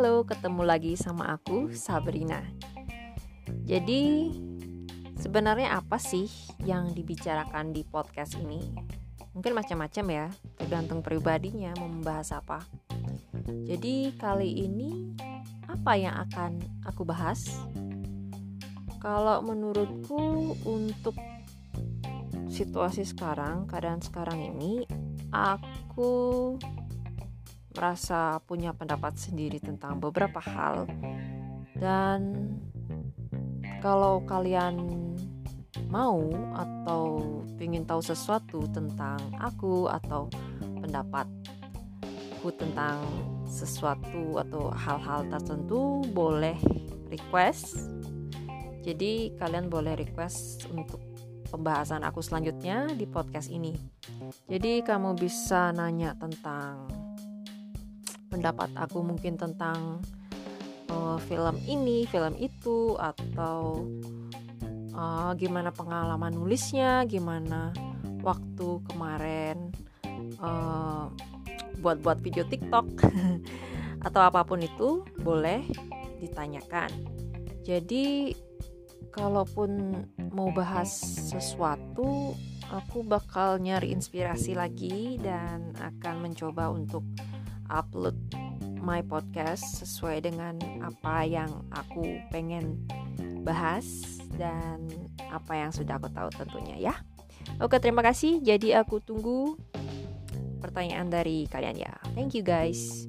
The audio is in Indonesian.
ketemu lagi sama aku Sabrina. Jadi sebenarnya apa sih yang dibicarakan di podcast ini? Mungkin macam-macam ya, tergantung pribadinya mau membahas apa. Jadi kali ini apa yang akan aku bahas? Kalau menurutku untuk situasi sekarang, keadaan sekarang ini, aku merasa punya pendapat sendiri tentang beberapa hal. Dan kalau kalian mau atau ingin tahu sesuatu tentang aku atau pendapatku tentang sesuatu atau hal-hal tertentu boleh request. Jadi kalian boleh request untuk pembahasan aku selanjutnya di podcast ini. Jadi kamu bisa nanya tentang pendapat aku mungkin tentang uh, film ini, film itu, atau uh, gimana pengalaman nulisnya, gimana waktu kemarin uh, buat-buat video TikTok atau apa pun itu boleh ditanyakan. Jadi kalaupun mau bahas sesuatu, aku bakal nyari inspirasi lagi dan akan mencoba untuk upload my podcast sesuai dengan apa yang aku pengen bahas dan apa yang sudah aku tahu tentunya ya. Oke, terima kasih. Jadi aku tunggu pertanyaan dari kalian ya. Thank you guys.